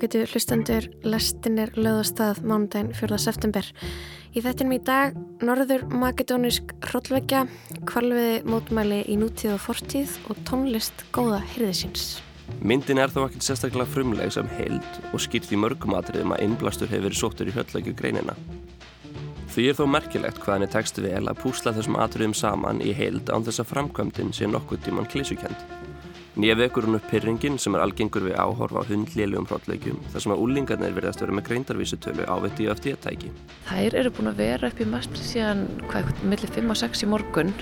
ágætu hlustendur lestinir löðastað mánudaginn 4. september. Í þettinum í dag norður makedónisk hrollvekja, kvalviði mótmæli í nútíð og fortíð og tónlist góða hyrðisins. Myndin er þó ekkert sérstaklega frumleg sem held og skýrt í mörgum atriðum að innblastur hefur verið sóttur í hjöldlækju greinina. Því er þó merkilegt hvaðan er textu vel að púsla þessum atriðum saman í held án þess að framkvæmdinn sé nokkuð tíman klísukend. Nýja vekur hún upp pyrringin sem er algengur við áhorfa á hundléljum hrótleikjum þar sem að úlingarnir verðast verið með greindarvísutölu ávitt í öftíðatæki. Þær eru búin að vera upp í mastri síðan hvað, millir 5 og 6 í morgun.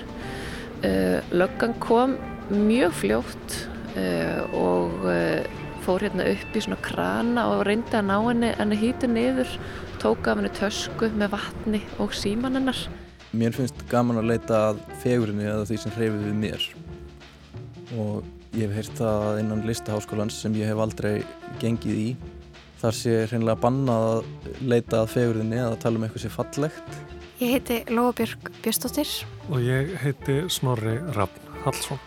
Uh, löggan kom mjög fljótt uh, og uh, fór hérna upp í svona krana og reyndi að ná henni henni hýtu niður, tók af henni tösku með vatni og síman hennar. Mér finnst gaman að leita að fegurinni eða því sem hreyfið við mér og Ég hef heyrt það innan listaháskólans sem ég hef aldrei gengið í. Þar sé hreinlega bannað að leita að fegurðinni eða tala um eitthvað sem fallegt. Ég heiti Lóabjörg Björnstóttir. Og ég heiti Snorri Raffn Hallsson.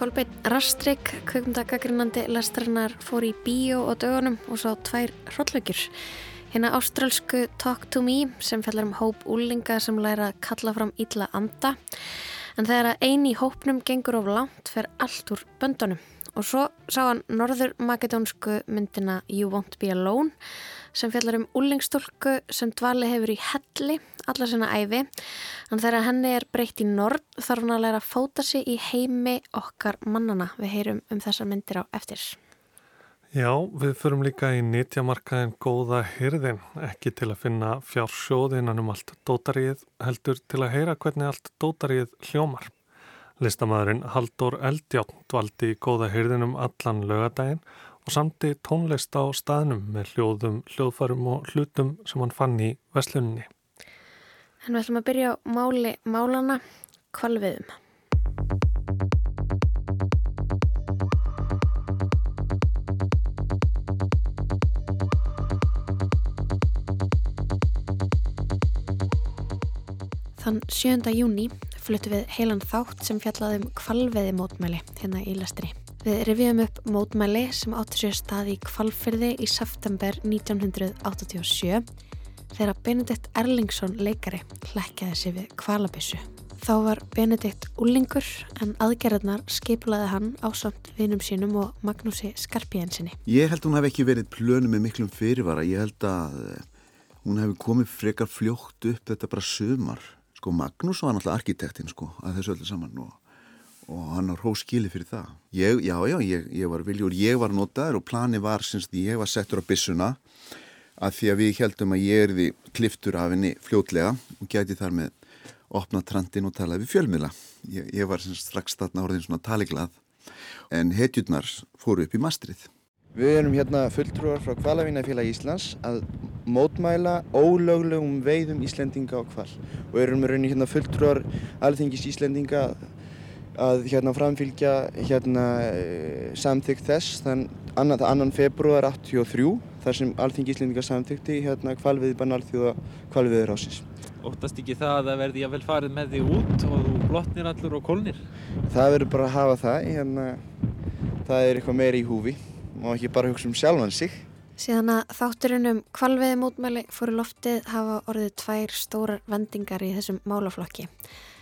Kolbeinn Rastrik, kvökmundagagrinandi lestrannar, fór í bíó og dögunum og sá tvær hróllökjur. Hérna ástrálsku Talk to Me sem fellar um hóp úlinga sem læra að kalla fram ítla anda. En þegar eini hópnum gengur of langt fer allt úr böndunum. Og svo sá hann norður makedónsku myndina You Won't Be Alone sem fjallar um úlingstólku sem dvali hefur í helli alla sinna æfi. En þegar henni er breytt í nord þarf hann að læra að fóta sig í heimi okkar mannana. Við heyrum um þessar myndir á eftir. Já, við förum líka í nýtjamarkaðin góða hyrðin, ekki til að finna fjársjóðinnan um allt dótaríð, heldur til að heyra hvernig allt dótaríð hljómar. Listamæðurinn Haldur Eldjátt dvaldi í góða hyrðinum allan lögadaginn og samti tónlist á staðnum með hljóðum, hljóðfarum og hlutum sem hann fann í veslunni. En við ætlum að byrja á máli málana kvalviðum. Þann 7. júni fluttu við heilan þátt sem fjallaði um kvalviði mótmæli hérna í lastinni. Við reviðum upp mótmæli sem áttur sér stað í kvalfyrði í september 1987 þegar Benedikt Erlingsson leikari hlækjaði sig við kvalabissu. Þá var Benedikt úlingur en aðgerðarnar skipulaði hann á samt vinum sínum og Magnúsi Skarpíðinsinni. Ég held að hún hef ekki verið plönu með miklum fyrirvara. Ég held að hún hef komið frekar fljótt upp þetta bara sömar. Sko Magnús var náttúrulega arkitektinn sko að þessu öllu saman og og hann har hóskili fyrir það. Ég, já, já, ég, ég var viljur, ég var notaður og plani var, semst, ég var settur á bissuna að því að við heldum að ég erði kliftur af henni fljótlega og gæti þar með opna trandin og talaði við fjölmila. Ég, ég var semst, strax þarna orðin svona taliglað en hetjurnar fóru upp í mastrið. Við erum hérna fulltrúar frá Kvalavínafélagi Íslands að mótmæla ólöglegum veiðum Íslendinga á kval og erum við raunin hérna fulltrúar alþingis Íslendinga að hérna framfylgja hérna eh, samþyggt þess þann annan, annan februar 83 þar sem Alþingi Íslendinga samþygti hérna kvalviði bann alþjóða kvalviður ásins. Óttast ekki það að það verði jáfnvel farið með því út og þú blotnir allur og kolnir? Það verður bara að hafa það, hérna, það er eitthvað meira í húfi og ekki bara hugsa um sjálfan sig. Síðan að þátturinn um kvalviði mótmæli fóru loftið hafa orðið tvær stórar vendingar í þessum málaflokki.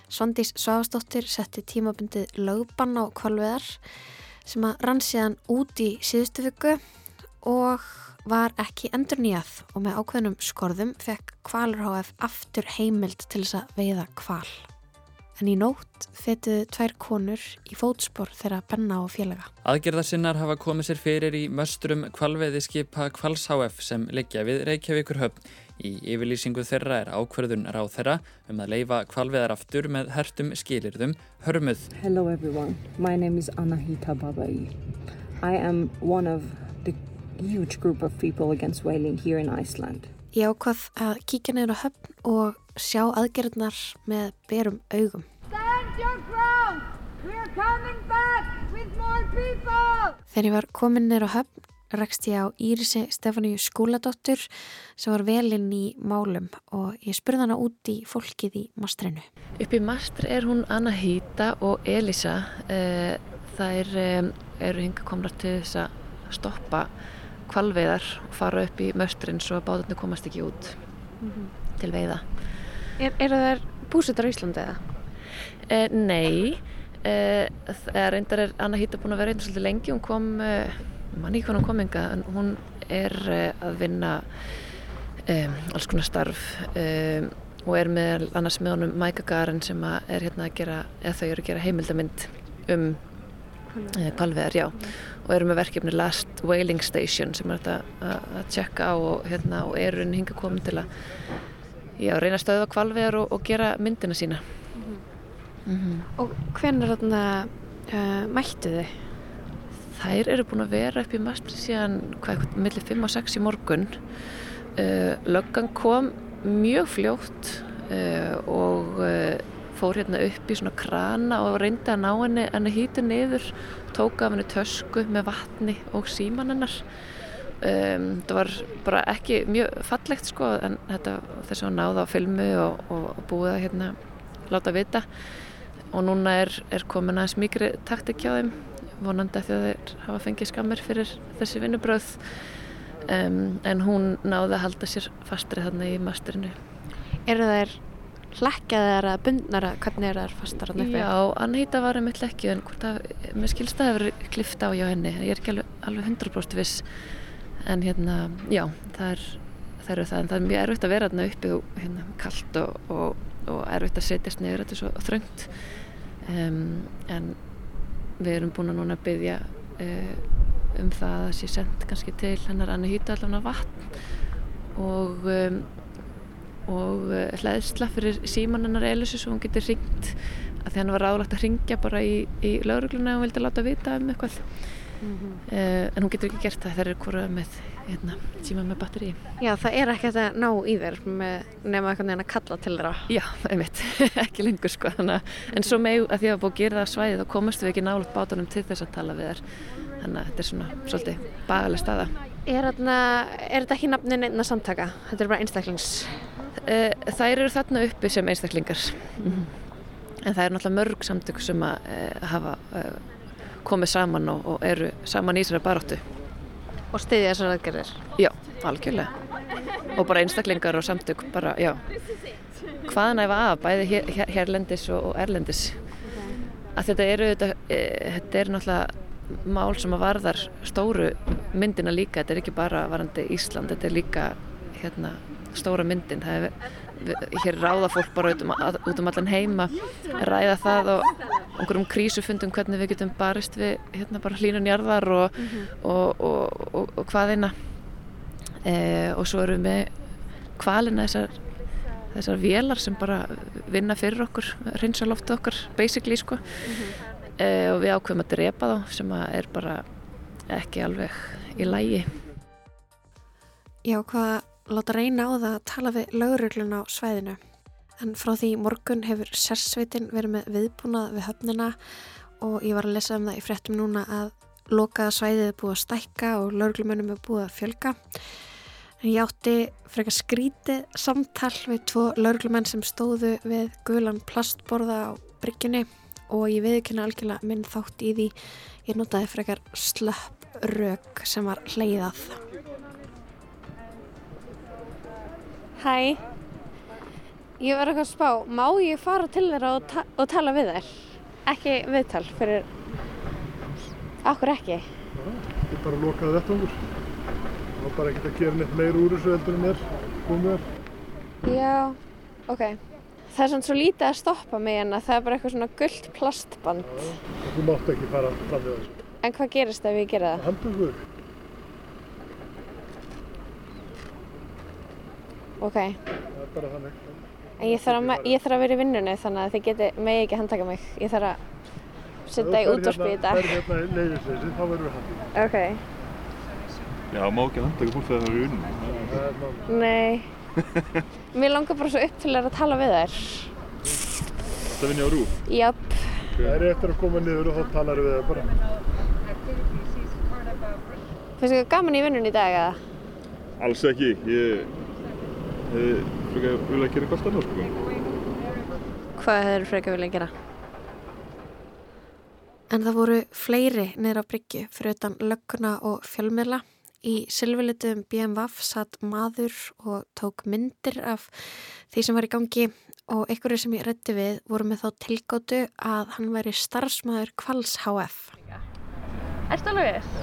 Svandís Svavastóttir setti tímabundið lögbann á kvalviðar sem að rann síðan út í síðustu viku og var ekki endur nýjað og með ákveðnum skorðum fekk Kvalur HF aftur heimild til þess að veiða kval. En í nótt fetið tvær konur í fótspor þeirra benna og félaga. Aðgerðarsinnar hafa komið sér fyrir í möstrum kvalveiði skipa Kvals HF sem leggja við Reykjavíkur höfn Í yfirlýsingu þeirra er ákverðun ráð þeirra um að leifa kvalveðar aftur með hertum skilirðum hörmuð. Hello everyone, my name is Anahita Babai. I am one of the huge group of people against whaling here in Iceland. Ég ákvað að kíkja neyru höfn og sjá aðgerðnar með berum augum. Stand your ground! We're coming back with more people! Þegar ég var komin neyru á höfn rekst ég á Írisi Stefaníu Skúladóttur sem var velinn í málum og ég spurði hana út í fólkið í mastrinu. Upp í mastri er hún Anna Hýta og Elisa. Það er, eru hinga komlar til þess að stoppa kvalveiðar og fara upp í möstrin svo að báðarnir komast ekki út mm -hmm. til veiða. Er, eru þær búsettar á Íslandi eða? Eh, nei, eh, reyndar er Anna Hýta búin að vera reyndar svolítið lengi. Hún kom, eh, mann ekki hún kom enga, en hún er eh, að vinna alls konar starf og er með annars með honum Mæka Garan sem er hérna að gera, eða þau eru að gera heimildamind um kvalveðar, já og eru með verkefni Last Whaling Station sem er þetta að tjekka á og, hérna, og eru hinga komin til að já, reyna að stöða kvalveðar og, og gera myndina sína mm -hmm. Mm -hmm. Og hvernig þarna uh, mættu þið? Þær eru búin að vera upp í mastri síðan millir 5 og 6 í morgun uh, Löggan kom mjög fljótt uh, og fór hérna upp í svona krana og reyndi að ná henni henni hýtu niður, tók af henni tösku með vatni og síman hennar um, það var bara ekki mjög fallegt sko en þetta þess að náða á filmu og, og, og búið að hérna láta vita. Og núna er, er komin aðeins mikri taktik hjá þeim. Vonandi að þeir hafa fengið skammir fyrir þessi vinnubröð um, en hún náði að halda sér fastri þarna í masterinu. Eru þær hlækjaðar að bundnara, hvernig er það fastar hann uppi? Já, Anita var eitt hlækju en mér skilst að það hefur klift á hjá henni, ég er ekki alveg, alveg 100% viss en hérna, já, það er það eru það, en það er mjög erfitt að vera þarna uppi og hérna, kallt og, og, og erfitt að setjast niður, þetta er svo þröngt. Um, en við erum búin að núna byggja uh, um það að það sé sendt kannski til hennar Anita allavega vatn. Og um, og eh, hlæðsla fyrir símanannar Elisu svo hún getur ringt að því hann var ráðlagt að ringja bara í, í laurugluna og vildi láta vita um eitthvað mm -hmm. uh, en hún getur ekki gert það þegar það er hvora með hérna, síma með batteri Já, það er ekkert að ná í þér nema eitthvað neina kalla til þeirra Já, einmitt, ekki lengur sko þannig, en svo með að því að búið að gera það svæði þá komast við ekki nálut bátunum til þess að tala við þér þannig að þetta er svona svolítið bagalega staða Er, er þetta ekki nafnin einna samtaka? Þetta er bara einstaklings Eh, þær eru þarna uppi sem einstaklingar mm. en það er náttúrulega mörg samtök sem að uh, hafa uh, komið saman og, og eru saman í þessari baróttu Og stiðja þessar aðgerðir? Já, algjörlega. Og bara einstaklingar og samtök bara, já. Hvaðan æfa af, bæði hér, hér, hérlendis og, og erlendis. Okay. að þetta eru þetta, e, þetta er náttúrulega mál sem að varðar stóru myndina líka, þetta er ekki bara varandi Ísland, þetta er líka hérna stóra myndin. Það er, hér ráða fólk bara út um, út um allan heima ræða það og einhverjum krísufundum hvernig við getum barist við hérna bara hlínunjarðar og, mm -hmm. og, og, og hvaðina e, og svo erum við kvalina þessar þessar vélar sem bara vinna fyrir okkur reynsa loftu okkar basically sko mm -hmm. e, og við ákveðum að drepa þá sem að er bara ekki alveg í lægi Já, hvað láta reyna á það að tala við lauruglun á svæðinu. En frá því morgun hefur sérsveitin verið með viðbúnað við höfnina og ég var að lesa um það í fréttum núna að lokaða svæðið er búið að stækka og lauruglumennum er búið að fjölga. En ég átti frekar skrítið samtal við tvo lauruglumenn sem stóðu við gulan plastborða á bryggjunni og ég viðkynna algjörlega minn þátt í því ég notaði frekar slöpp rauk sem var hleyðað. Hæ, ég var eitthvað að spá, má ég fara til þeirra og, ta og tala við þær? Ekki viðtal fyrir, okkur ekki? Það er bara lokað þetta okkur. Það var bara ekkert að gera neitt meir úr þessu heldur en er komið þar. Já, ok. Það er svona svo lítið að stoppa mig en það er bara eitthvað svona gullt plastband. Já, þú mátt ekki fara fram við þessu. En hvað gerist ef ég gera það? Handbúður. Ok. Það er bara þannig. En ég þarf að, ég þarf að vera í vinnunni þannig að þið geti megi ekki handtaka mig. Ég þarf að setja í útvarpi í dag. Það er hérna í leiðisleysi, þá verður við handtaka. Ok. Já, má ekki handtaka fólk þegar það er í vinnunni. Nei. Mér langar bara svo upp til að tala við þær. Það vinni á rúf? Japp. Það er eftir að koma niður og þá talar við það bara. Finnst þið gaman í vinnun í dag eða? Alls ekki, ég frekar vilja að gera eitthvað stannar sko. Hvað hefur frekar viljað gera? En það voru fleiri niður á bryggju fyrir utan lögguna og fjölmiðla. Í sylvilitum BMWF satt maður og tók myndir af því sem var í gangi og einhverju sem ég reddi við voru með þá tilgótu að hann væri starfsmæður Kvals HF. Erstu alveg viss?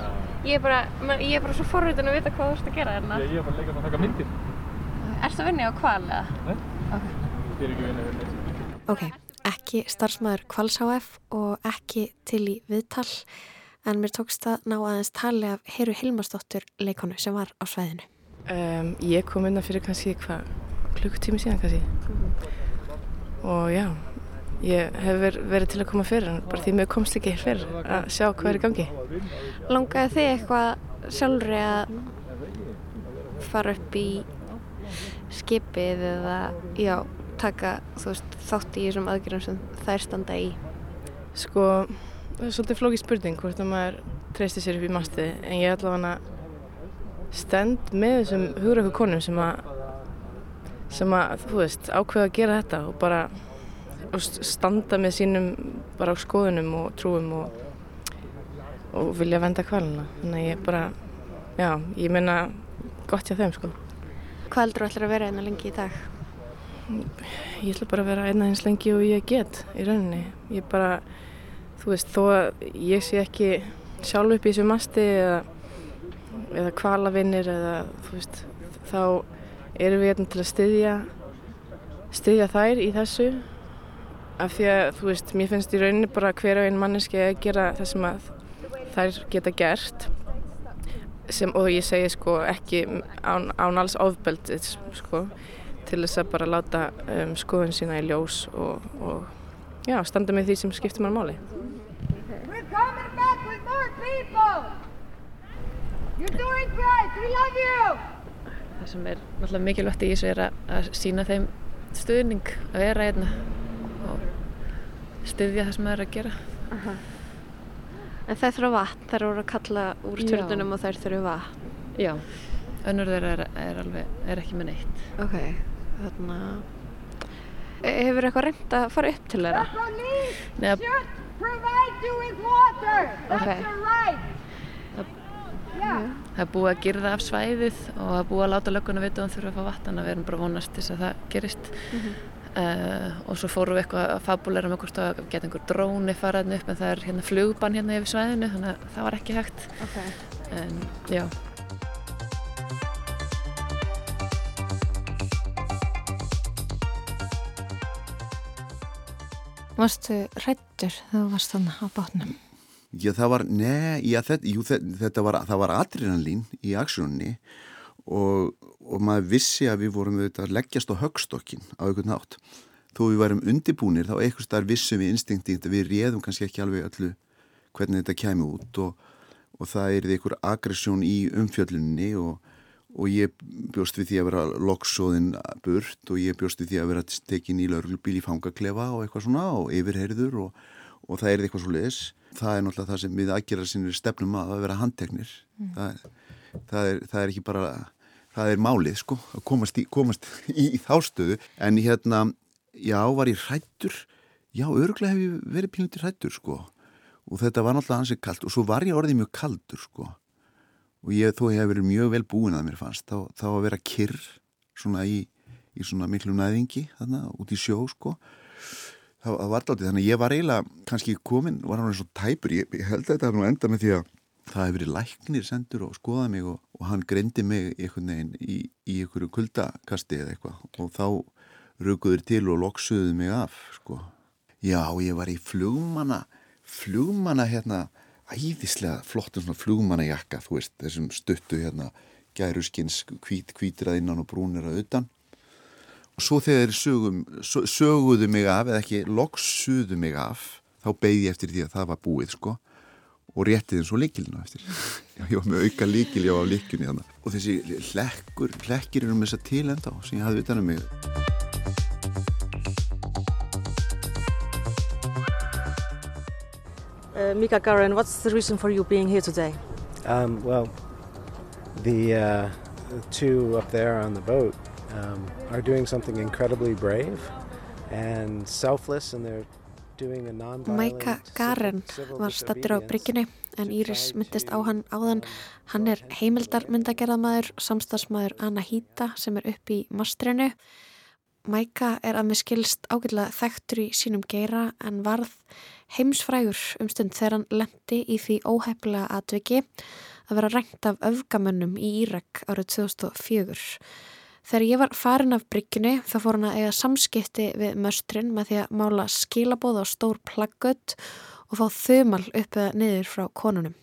Ég er bara, ég er bara svo forröðin að vita hvað þú ert að gera hérna. Ég, ég er bara leikast að taka myndir. Erstu að vinna á Kval eða? Nei, okay. ég er ekki vinna við neitt. Ok, ekki starfsmæður Kvals HF og ekki til í viðtal en mér tókst að ná aðeins tali af Heru Hilmarsdóttur leikonu sem var á sveðinu. Um, ég kom unna fyrir kannski hvað klukkutími síðan kannski mm -hmm. og já, ég hef verið til að koma fyrir en bara því mér komst ekki fyrir að sjá hvað er í gangi. Langaði þið eitthvað sjálfri að fara upp í skipið eða já, taka veist, þátt í þessum aðgjörðum sem þær standa í? Sko, það er svolítið flókið spurning hvort að maður treysti sér upp í masti en ég er allavega stend með þessum hugröku konum sem að sem að, þú veist, ákveða að gera þetta og bara og standa með sínum bara á skoðunum og trúum og, og vilja venda kvalina þannig að ég bara, já, ég menna gott hjá þeim sko Hvað heldur þú ætlar að vera einna lengi í dag? Ég ætla bara að vera einna eins lengi og ég get í rauninni. Ég bara, þú veist, þó að ég sé ekki sjálf upp í þessu masti eða, eða kvalavinnir eða, þú veist, þá erum við hérna til að styðja styðja þær í þessu. Af því að, þú veist, mér finnst í rauninni bara hver og einn manneski að gera það sem að þær geta gert sem, og ég segi sko ekki án, án alls ofbeldið sko, til þess að bara láta um, skoðun sína í ljós og, og já, standa með því sem skiptir mann máli. We're coming back with more people. You're doing great, we love you. Það sem er náttúrulega mikilvægt í þessu er að, að sína þeim stuðning að vera hérna og styðja það sem það er að gera. Aha. En þær þurfa vatn, þær voru að kalla úr Já. tjörnunum og þær þurfa vatn. Já, önnur þeirra er, er, alveg, er ekki með neitt. Ok, þarna... Hefur eitthvað reynd að fara upp til þeirra? Nei, að- should provide you with water That's Okay. your right Yeah Það er búið að girða af svæðið og það er búið að láta lögguna vita að hann þurfa að fá vatn en við erum bara vonast til þess að það gerist. Mhm. Uh, og svo fórum við eitthvað að fabulera með hvort að geta einhver dróni faraðin upp en það er hérna flugbann hérna yfir svæðinu þannig að það var ekki hægt. Ok. En já. Varstu hrættur þegar þú varst þannig á bátnum? Já, það var, neð, já, þetta, jú, þetta, þetta var, það var adrenalín í aksjónunni og, og maður vissi að við vorum auðvitað að leggjast á högstokkin á einhvern nátt. Þó við værum undibúnir þá eitthvað starf vissum við instinktíkt að við réðum kannski ekki alveg öllu hvernig þetta kæmi út og, og það er einhver aggressjón í umfjölluninni og, og ég bjóst við því að vera lokksóðin burt og ég bjóst við því að vera tekin í lauruglubíl í fangaklefa og eitthvað svona og yfirherður og, og það er eitthvað svo leiðis. Það er náttúrulega það sem við aðgerðar sinni stefnum að að vera handteknir. Mm. Það, það, er, það er ekki bara, það er málið sko, að komast í, komast í, í þástöðu. En hérna, já, var ég hrættur? Já, örgulega hef ég verið pínundir hrættur sko. Og þetta var náttúrulega ansið kalt og svo var ég orðið mjög kaldur sko. Og ég, þó hef verið mjög vel búin að mér fannst, þá, þá að vera kyrr svona í, í svona miklu næðingi þarna út í sjó sko það var alltaf þannig að ég var eiginlega kannski komin, var hann eins og tæpur ég, ég held að þetta nú enda með því að það hefur verið læknir sendur og skoðað mig og, og hann greindi mig einhvern veginn í, í einhverju kuldakasti eða eitthvað. Og þá rukuður til og loksuðu mig af sko. Já, ég var í flugmanna flugmanna hérna æðislega flottum svona flugmannajakka þú veist, þessum stuttu hérna gæruskins hvít, hvítir að innan og brúnir að utan. Og svo þegar þeir söguðu mig af eða ekki loksuðu mig af þá beigði ég eftir því að það var búið sko og réttið eins og líkilinu eftir já, ég var með auka líkil, ég var á líkjunni þannig. og þessi hlekkur hlekkir eru með þessa til enda sem ég hafði utan um mig Uh, Mika Garin, what's the reason for you being here today? Um, well, The, uh, the two up there on the boat um, are doing something incredibly brave and selfless and they're Mæka Garen var stattur á bryggjunni en Íris myndist á hann áðan. Hann er heimildarmyndagerðamaður, samstagsmaður Anahita sem er upp í mastrinu. Mæka er að með skilst ágjörlega þekktur í sínum geira en varð heimsfrægur um stund þegar hann lendi í því óhefnilega atviki að vera rænt af öfgamönnum í Írak árið 2004. Þegar ég var farin af bryggjunni þá fór hann að eiga samskipti við möstrin með því að mála skilabóð á stór plaggött og fá þumal upp eða niður frá konunum.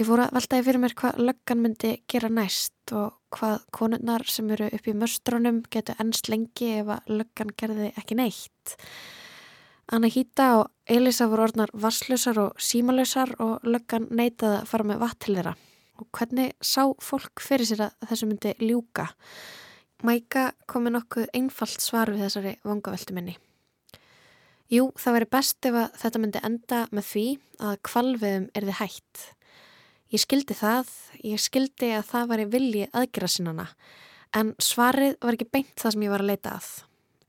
Ég fór að veltaði fyrir mér hvað löggan myndi gera næst og hvað konunnar sem eru upp í möstrunum getur ennst lengi ef að löggan gerði ekki neitt. Anahita og Elisa voru orðnar vasslausar og símalösar og löggan neitaði að fara með vatn til þeirra. Og hvernig sá fólk fyrir sér að þessu myndi ljúka? Mæka komi nokkuð einfalt svar við þessari vangaveltu minni. Jú, það veri best ef að þetta myndi enda með því að kvalviðum er þið hætt. Ég skildi það, ég skildi að það var í vilji aðgerra sinnana, en svarið var ekki beint það sem ég var að leita að.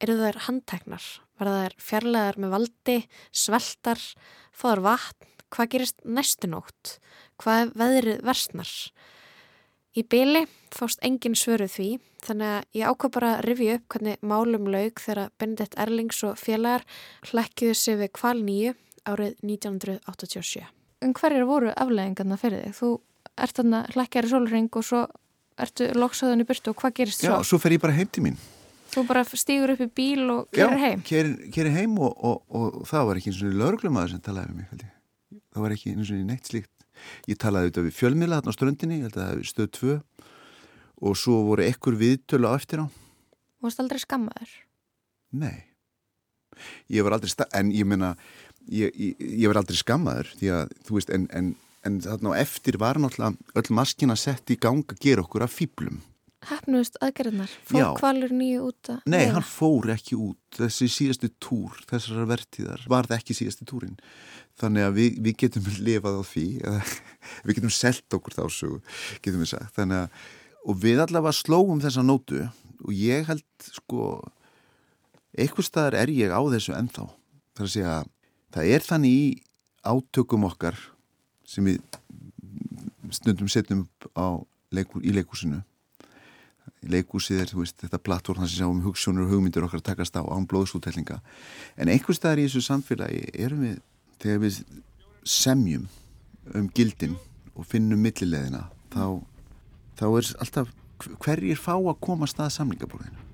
Eru þær handteknar? Var þær fjarlæðar með valdi, sveltar, fóðar vatn? Hvað gerist næstu nótt? Hvað veðrið versnar? Í byli fást engin svöruð því, þannig að ég ákvað bara að rifja upp hvernig málum laug þegar Benedikt Erlings og félagar hlækjuðu sig við kval nýju árið 1987. En hverjir voru afleggingarna fyrir þig? Þú ert þarna hlækjar í solring og svo ertu loksaðun í burtu og hvað gerist Já, svo? svo fer ég bara heim til mín. Þú bara stígur upp í bíl og gerir heim? Já, kerir heim og, og, og, og það var ekki eins og lögurglumæður sem talaði við mig, held ég. Það var ekki eins og neitt slíkt. Ég talaði auðvitað við fjölmiðla þarna á ströndinni, ég held að það hefði stöð tvö og svo voru ekkur viðtölu á eftir á. Varst aldrei skammaður? Nei. Ég var aldrei, en ég menna, ég, ég, ég var aldrei skammaður því að, þú veist, en, en, en þarna á eftir var náttúrulega öll maskina sett í gang að gera okkur af fýblum. Hefnuðust aðgerðnar? Fór Já. kvalur nýju út að... Nei, veiða? hann fór ekki út þessi síðastu túr, þessara vertíðar var það ekki síðastu túrin þannig að við, við getum lifað á því við getum selt okkur þá svo, getum við sagt þannig að, og við allavega slóum þessa nótu og ég held sko eitthvað staðar er ég á þessu ennþá þar að segja, það er þannig í átökum okkar sem við stundum setjum á leikur, í leikúsinu leikúsið er veist, þetta plattform sem sjáum hugssjónur og hugmyndir okkar takast á án blóðsúttellinga en einhvers staðar í þessu samfélagi erum við, þegar við semjum um gildin og finnum millileðina þá, þá er alltaf hverjir fá að koma að stað samlingaborðinu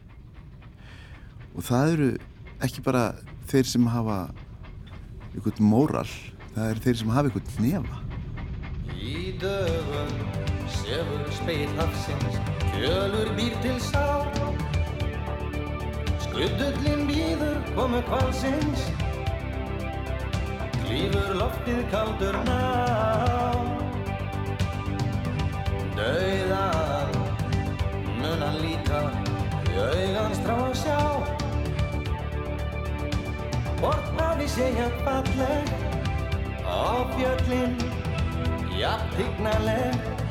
og það eru ekki bara þeir sem hafa einhvern móral það eru þeir sem hafa einhvern nefa Í dögun sefur speil hafsins, kjölur býr til sá. Skuddullin býður komu kvalsins, klífur loftið kaldur ná. Dauðan mun hann líka í augans trá að sjá. Bort hafi segja falleg á fjöllin jafn hygnaleg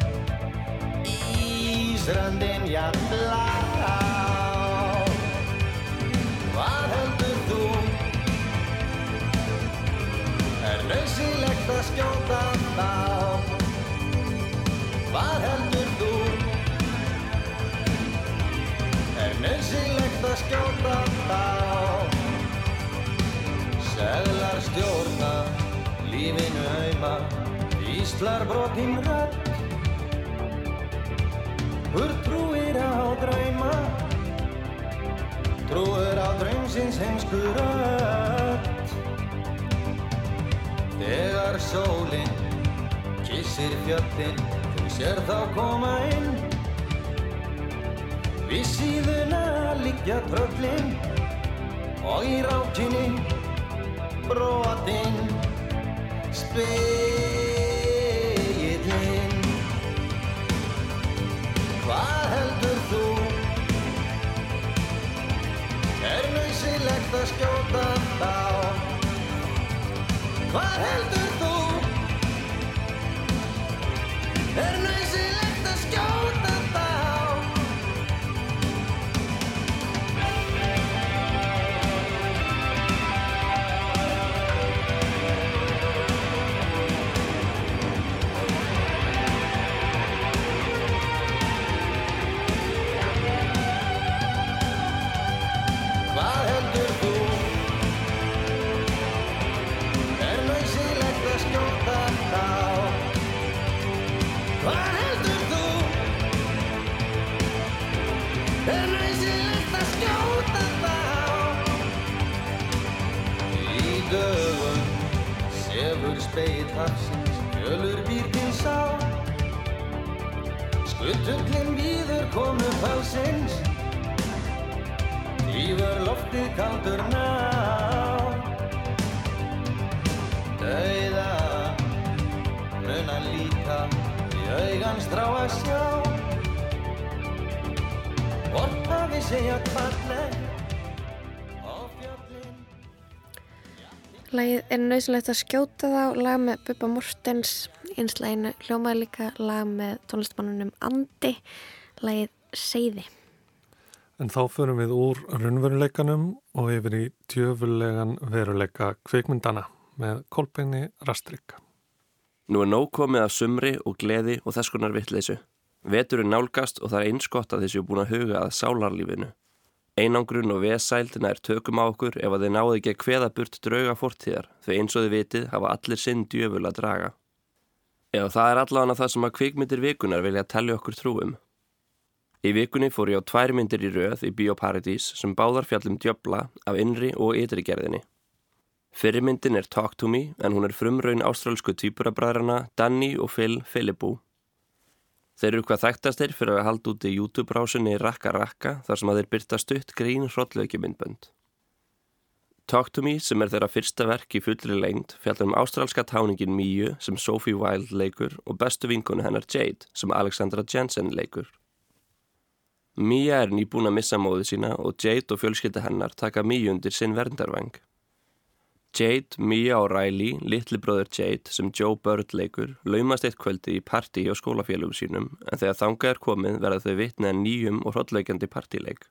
Ísrandin jafn blá Hvað heldur þú? Er nöðsilegt að skjóta þá? Hvað heldur þú? Er nöðsilegt að skjóta þá? Seglar stjórna lífinu auðma Íslar brotinn rödd Hur trúir á drauma. Trúir á draumsins heimsku rödd Þegar sólinn kissir fjöllin Þú sér þá koma inn. Við síðuna liggja tröllin Og í rákinni brotinn Speillin að skjóta þá? Hvað heldur þú? Er nöðsilegt að skjóta Skuttullin býður komu falsins Lífur loftið kaldur ná. Dauða mun hann líka í augans drá að sjá. Orpaði segja kvarleg Lagið er nöðsynlegt að skjóta þá, lag með Bubba Mortens, einslæginu hljómaði líka lag með tónlistmannunum Andi, lagið Seiði. En þá förum við úr raunveruleikanum og yfir í tjöfulegan veruleika kvikmyndana með Kolbeini Rastrik. Nú er nóg komið af sumri og gleði og þess konar vittleysu. Veturinn nálgast og það er einskott að þessu búin að huga að sálarlífinu. Einangrun og vesældina er tökum á okkur ef að þið náðu ekki að kveða burt drauga fortíðar því eins og þið vitið hafa allir sinn djöful að draga. Eða það er allavega það sem að kvikmyndir vikunar vilja að tellja okkur trúum. Í vikunni fór ég á tvær myndir í röð í Bíóparadís sem báðar fjallum djöbla af innri og ytri gerðinni. Fyrirmyndin er Talk to Me en hún er frumraun ástrálsku týpurabræðrana Danny og Phil Philippou. Þeir eru hvað þekktastir fyrir að halda út í YouTube-rásunni Rakka Rakka þar sem að þeir byrta stutt grín hróllaugjumindbönd. Talk to Me sem er þeirra fyrsta verk í fullri lengt fjallar um ástrálska táningin Míu sem Sophie Wilde leikur og bestu vinkonu hennar Jade sem Alexandra Jensen leikur. Mía er nýbúin að missa móðu sína og Jade og fjölskylda hennar taka Míu undir sinn verndarvang. Jade, Mia og Riley, litli bróður Jade sem Joe Bird leikur, laumast eitt kvöldi í parti hjá skólafélugum sínum en þegar þangað er komið verða þau vitnað nýjum og hrottleikandi partileik.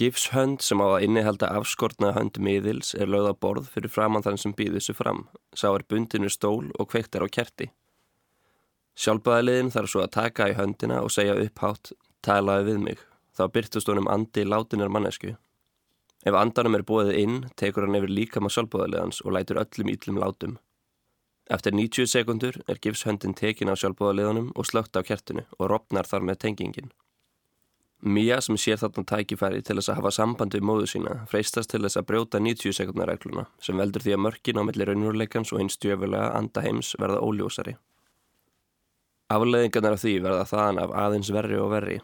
Gifs hönd sem á að innihalda afskortna hönd miðils er lögða borð fyrir framann þann sem býður þessu fram. Sá er bundinu stól og kveiktar á kerti. Sjálfbæðaliðin þarf svo að taka í höndina og segja upphátt, talaði við mig. Þá byrtust honum andi látinar mannesku. Ef andanum er bóðið inn, tekur hann yfir líkama sjálfbóðaliðans og lætur öllum íllum látum. Eftir 90 sekundur er gifshöndin tekin á sjálfbóðaliðanum og slögt á kertinu og ropnar þar með tengingin. Mía sem sér þarna tækifæri til þess að hafa samband við móðu sína freistast til þess að brjóta 90 sekundar regluna sem veldur því að mörkin á milli raunurleikans og hins stjöfulega andaheims verða óljósari. Afleðingarnar af því verða þaðan af aðeins verri og verri.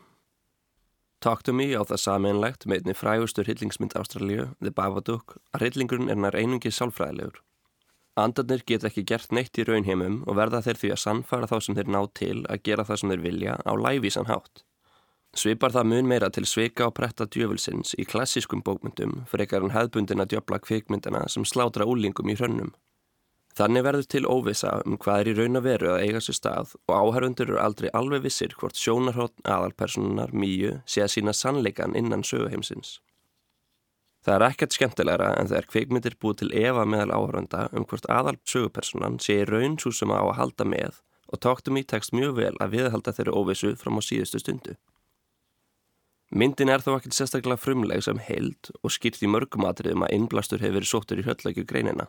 Talk to Me á það sameinlegt með einni frægustur hillingsmynd Ástralíu, The Babadook, að hillingurinn er nær einungi sálfræðilegur. Andarnir geta ekki gert neitt í raunheimum og verða þeir því að sannfara þá sem þeir ná til að gera það sem þeir vilja á lævísan hátt. Svipar það mun meira til sveika og pretta djöfulsins í klassískum bókmyndum frekar en hefðbundina djöfla kvikmyndina sem slátra úlingum í hrönnum. Þannig verður til óvisa um hvað er í raun að veru að eiga sér stað og áhærundur eru aldrei alveg vissir hvort sjónarhótt aðalpersonunar mýju sé að sína sannleikan innan söguheimsins. Það er ekkert skemmtilegra en þegar kveikmyndir búið til Eva meðal áhærunda um hvort aðal sögupersonan sé í raun svo sem á að halda með og tóktum í tekst mjög vel að viðhalda þeirri óvissu fram á síðustu stundu. Myndin er þó ekkert sérstaklega frumleg sem held og skýrt í mörgum atriðum að innblastur hefur verið sóttur í höllleikju greinina.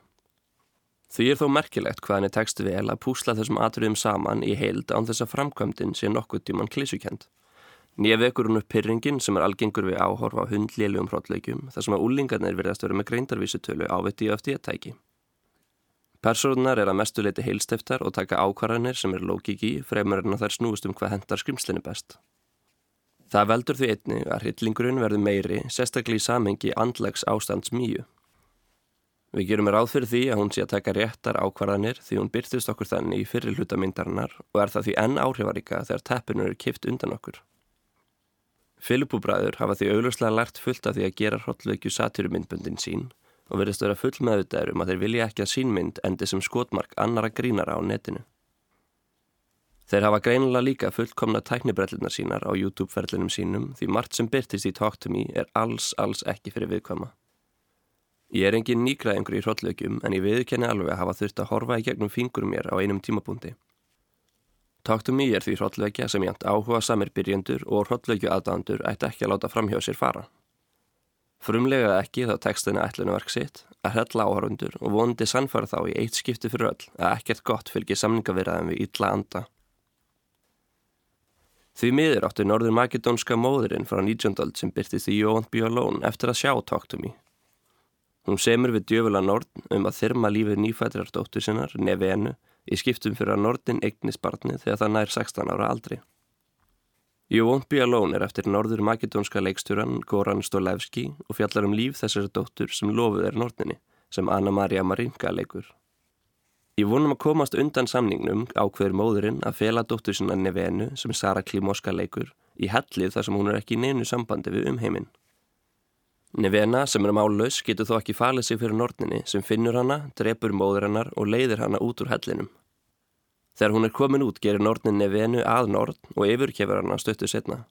Því er þó merkilegt hvað henni tekst vel að púsla þessum atriðum saman í held án þess að framkvæmdinn sé nokkuð tíman klísukend. Nýja vekur hún upp pyrringin sem er algengur við áhorfa á hundlélugum hrótleikjum þar sem að úlingarnir verðast verið með greindarvísutölu ávitt í öftíðatæki. Personar er að mestu leiti heilstiftar og taka ákvarðanir sem er lókiki fremur en að þær snúist um hvað hendar skrimslinni best. Það veldur því einni að hryllingurinn verður meiri, sérstaklega í samengi andlegs ástands mýju. Við gerum ráð fyrir því að hún sé að taka réttar ákvarðanir því hún byrtist okkur þannig í fyrir hlutamyndarinnar og er það því enn áhrifaríka þegar teppinur er kipt undan okkur. Filipúbræður hafa því augljóslega lært fullt af því að gera hróllveikju satyrumyndböndin sín og verðist vera full meðvitaður um að þeir vilja ekki að sínmynd endi sem skotmark annara grínara á netinu. Þeir hafa greinilega líka fullkomna tæknibrellunar sínar á YouTube-ferlinum sínum því margt sem byrtist í Talk to Me er alls, alls ekki fyrir viðkvæma. Ég er engin nýgræðingur í hróllaugjum en ég viðkenni alveg að hafa þurft að horfa í gegnum fingurum mér á einum tímabúndi. Talk to Me er því hróllveikja sem jænt áhuga samir byrjendur og hróllveikju aðdándur ætti ekki að láta framhjá sér fara. Frumlega ekki þá textina ætlunverk sitt að hrella áhörundur og vonandi sannfara þá í eitt skipti fyrir öll að ekkert gott fylgir samningavirðaðum við illa anda. Því miður áttu norður makedónska móðurinn frá 19. öld sem byrtist í You Won't Be Alone eftir að sjá Talk to Me. Hún semur við djöfula Nord um að þyrma lífið nýfættirar dóttur sinnar, Nevenu, í skiptum fyrir að Nordin eignis barni þegar það nær 16 ára aldri. You Won't Be Alone er eftir norður makedónska leikstjóran Goran Stolevski og fjallar um líf þessari dóttur sem lofuð er Nordinni, sem Anna-Maria Marinka leikur. Ég vonum að komast undan samningnum ákveður móðurinn að fela dóttur sinna Nevenu sem Sara Klimoska leikur í hellið þar sem hún er ekki í neinu sambandi við umheiminn. Nevena sem er málaus getur þó ekki falið sig fyrir Nordinni sem finnur hana, drepur móður hennar og leiðir hana út úr hellinum. Þegar hún er komin út gerir Nordnin Nevenu að Nord og yfirkefur hann að stöttu setna.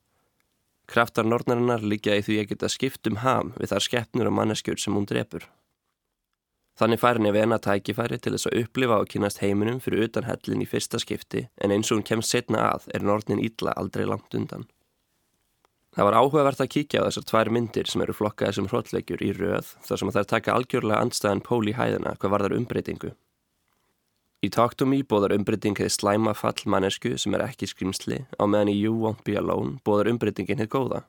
Kraftar Nordnarinnar líka í því að geta skipt um ham við þar skeppnur og manneskjur sem hún drefur. Þannig fær Nevena tækifæri til þess að upplifa og kynast heiminum fyrir utan hellin í fyrsta skipti en eins og hún kemst setna að er Nordnin ítla aldrei langt undan. Það var áhugavert að kíkja á þessar tvær myndir sem eru flokkaði sem hróllleikjur í röð þar sem þær taka algjörlega andstæðan pól í hæðina hvað var þar umbreytingu. Í Talk to Me bóðar umbreytingið slæma fall mannesku sem er ekki skrimsli á meðan í You Won't Be Alone bóðar umbreytingin hitt góða.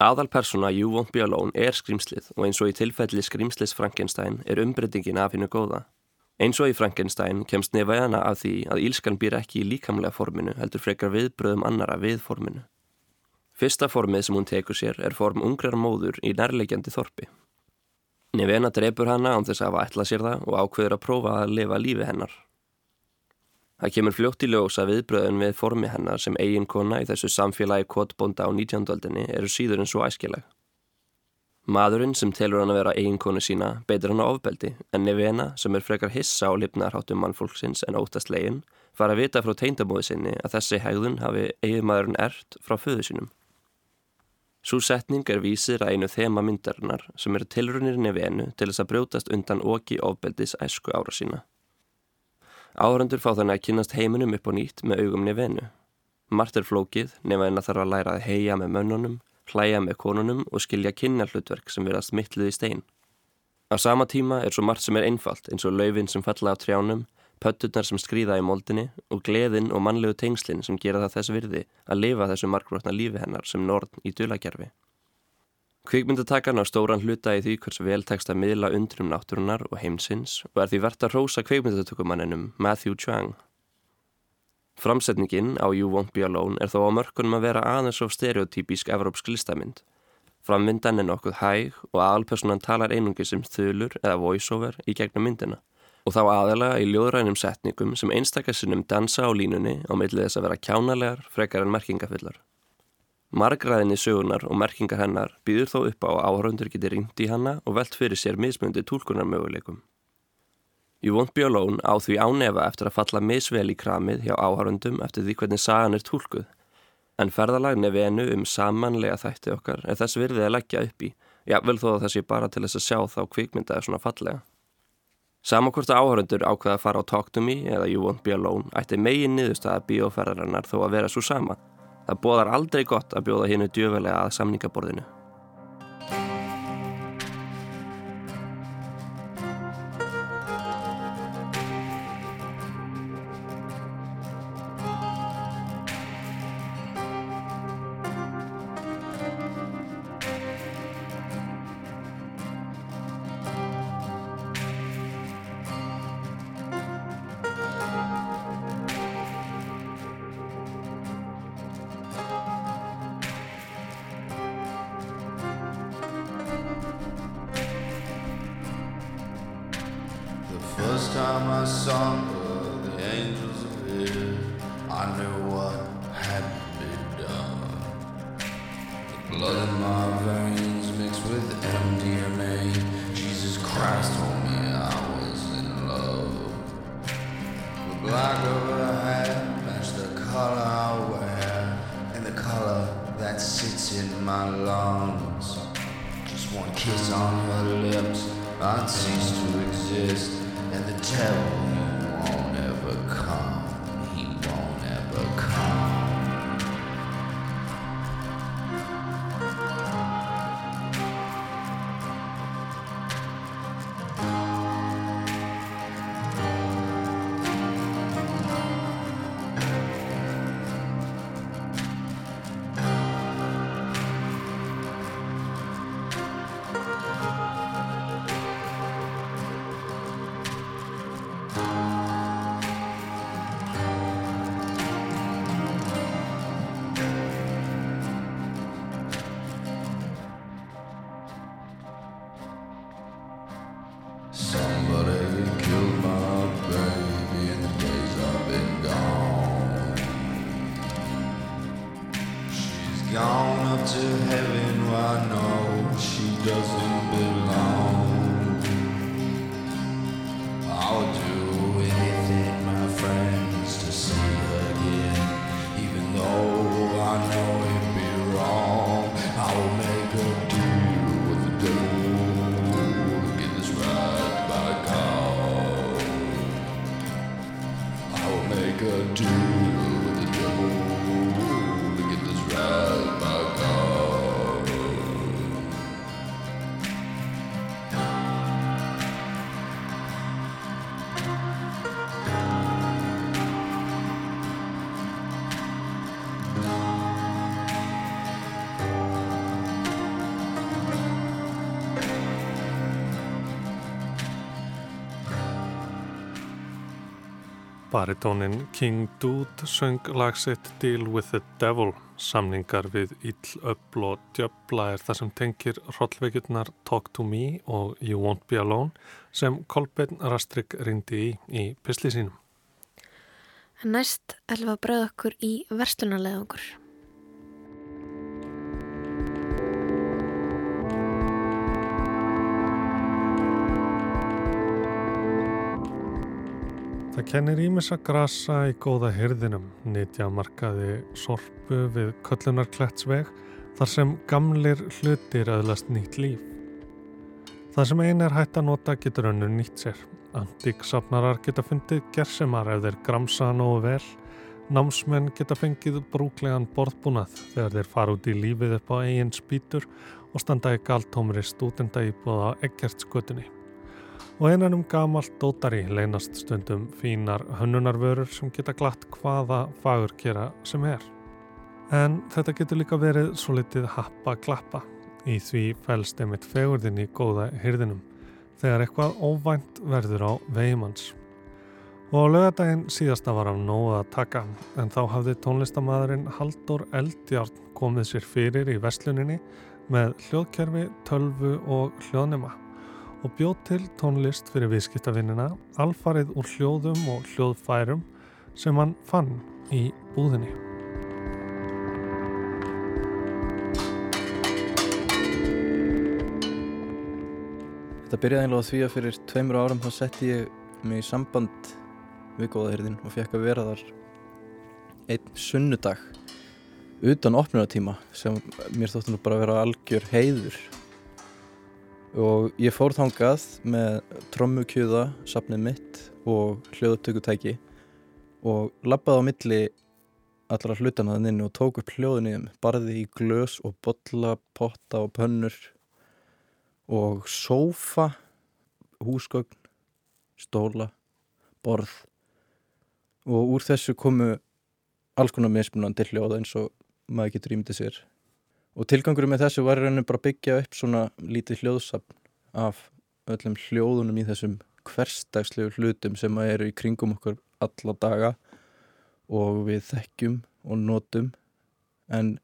Aðal persóna You Won't Be Alone er skrimslið og eins og í tilfelli skrimslis Frankenstein er umbreytingin af hennu góða. Eins og í Frankenstein kemst nefaðana af því að ílskan býr ekki í líkamlega forminu heldur frekar viðbröðum annara við forminu. Fyrsta formið sem hún tekur sér er form ungrar móður í nærlegjandi þorpi. Nevena drefur hana án þess að ætlað sér það og ákveður að prófa að lifa lífi hennar. Það kemur fljótt í ljósa viðbröðun við formi hennar sem eiginkona í þessu samfélagi kvotbonda á 19. aldinni eru síður en svo æskileg. Maðurinn sem telur hann að vera eiginkonu sína beitur hann á ofbeldi en Nevena sem er frekar hissa á lifnarháttum mannfólksins en óttast legin fara að vita frá teindamóði sinni að þessi hegðun hafi eiginmaðurinn ert frá föðu sínum. Sú setning er vísir að einu þema myndarinnar sem eru tilrunir Nevenu til þess að brjótast undan oki ofbeldis æsku ára sína. Áhrandur fá þannig að kynast heiminum upp á nýtt með augum Nevenu. Mart er flókið nema en að þarf að læra að heia með mönnunum, hlæja með konunum og skilja kynna hlutverk sem verðast mittlið í stein. Á sama tíma er svo margt sem er einfalt eins og laufin sem falla á trjánum, pötturnar sem skrýða í moldinni og gleðin og mannlegu tengslinn sem gera það þess virði að lifa þessu markbrotna lífi hennar sem norð í dulagerfi. Kvikmyndatakan á stóran hluta í því hvers vel tekst að miðla undrum náttúrunar og heimsins og er því verðt að rósa kvikmyndatökumanninum Matthew Chang. Framsetningin á You Won't Be Alone er þó á mörkunum að vera aðeins of stereotypísk evrópsk listamynd. Framvindan er nokkuð hæg og aðalpersonan talar einungi sem þulur eða voiceover í gegnum myndina og þá aðalega í ljóðrænum setningum sem einstakasinnum dansa á línunni á millið þess að vera kjánalegar frekar en merkingafullar. Margraðinni sögunar og merkingar hennar býður þó upp á að áhörundur geti ringt í hanna og velt fyrir sér mismundi tólkunar möguleikum. You Won't Be Alone á því ánefa eftir að falla misvel í kramið hjá áhörundum eftir því hvernig sagan er tólkuð, en ferðalag nefnu um samanlega þætti okkar er þess virðið að leggja upp í, jável þó að það sé bara til þess að sjá þá kvikmyndaði svona fallega. Samankvort áhörundur ákveða að fara á Talk to Me eða You Won't Be Alone ætti megin niðurstaða bíóferðarinnar þó að vera svo sama. Það bóðar aldrei gott að bjóða hinnu djöfulega að samningaborðinu. First time I saw Baritónin King Dude söng lagsitt Deal with the Devil. Samningar við ill, öll og djöbla er það sem tengir hrollveikjurnar Talk to Me og You Won't Be Alone sem Kolbeinn Rastrik rindi í í pisli sínum. Næst ætlum við að bröða okkur í verslunarleðungur. Það kennir ímessa grasa í góða hyrðinum, nýtja markaði sorpu við köllunarklætsveg þar sem gamlir hlutir öðlast nýtt líf. Það sem ein er hægt að nota getur önnur nýtt sér. Antíksafnarar geta fundið gersemar ef þeir gramsa nógu vel. Námsmenn geta fengið brúklegan borðbúnað þegar þeir fara út í lífið upp á eigin spýtur og standa í galtómri stúdenda íbúða á Eggertsgötunni. Og einan um gamalt dótari leynast stundum fínar hönnunarvörur sem geta glatt hvaða fagur gera sem er. En þetta getur líka verið svo litið happa glappa. Í því fælst einmitt fegurðin í góða hyrðinum þegar eitthvað óvænt verður á veimanns. Og á lögadaginn síðasta var af nógu að taka en þá hafði tónlistamæðurinn Haldur Eldjárn komið sér fyrir í vestluninni með hljóðkerfi, tölvu og hljóðnema og bjóð til tónlist fyrir viðskiptavinnina alfarið úr hljóðum og hljóðfærum sem hann fann í búðinni. Þetta byrjaði einlega því að fyrir tveimur árum þá setti ég mig í samband við góðahyrðin og fekk að vera þar einn sunnudag utan opnunatíma sem mér þótti nú bara að vera algjör heiður og ég fór þangað með trommukjöða, safnið mitt og hljóðutökutæki og lappaði á milli allra hlutana þannig inni og tók upp hljóðin í þeim barði í glös og bolla, potta og pönnur og sófa húsgögn stóla, borð. Og úr þessu komu alls konar mismunandi hljóða eins og maður getur ímyndið sér og tilgangurum með þessu var raunin bara að byggja upp svona lítið hljóðsapn af öllum hljóðunum í þessum hverstagslegu hlutum sem að eru í kringum okkur alla daga og við þekkjum og notum. En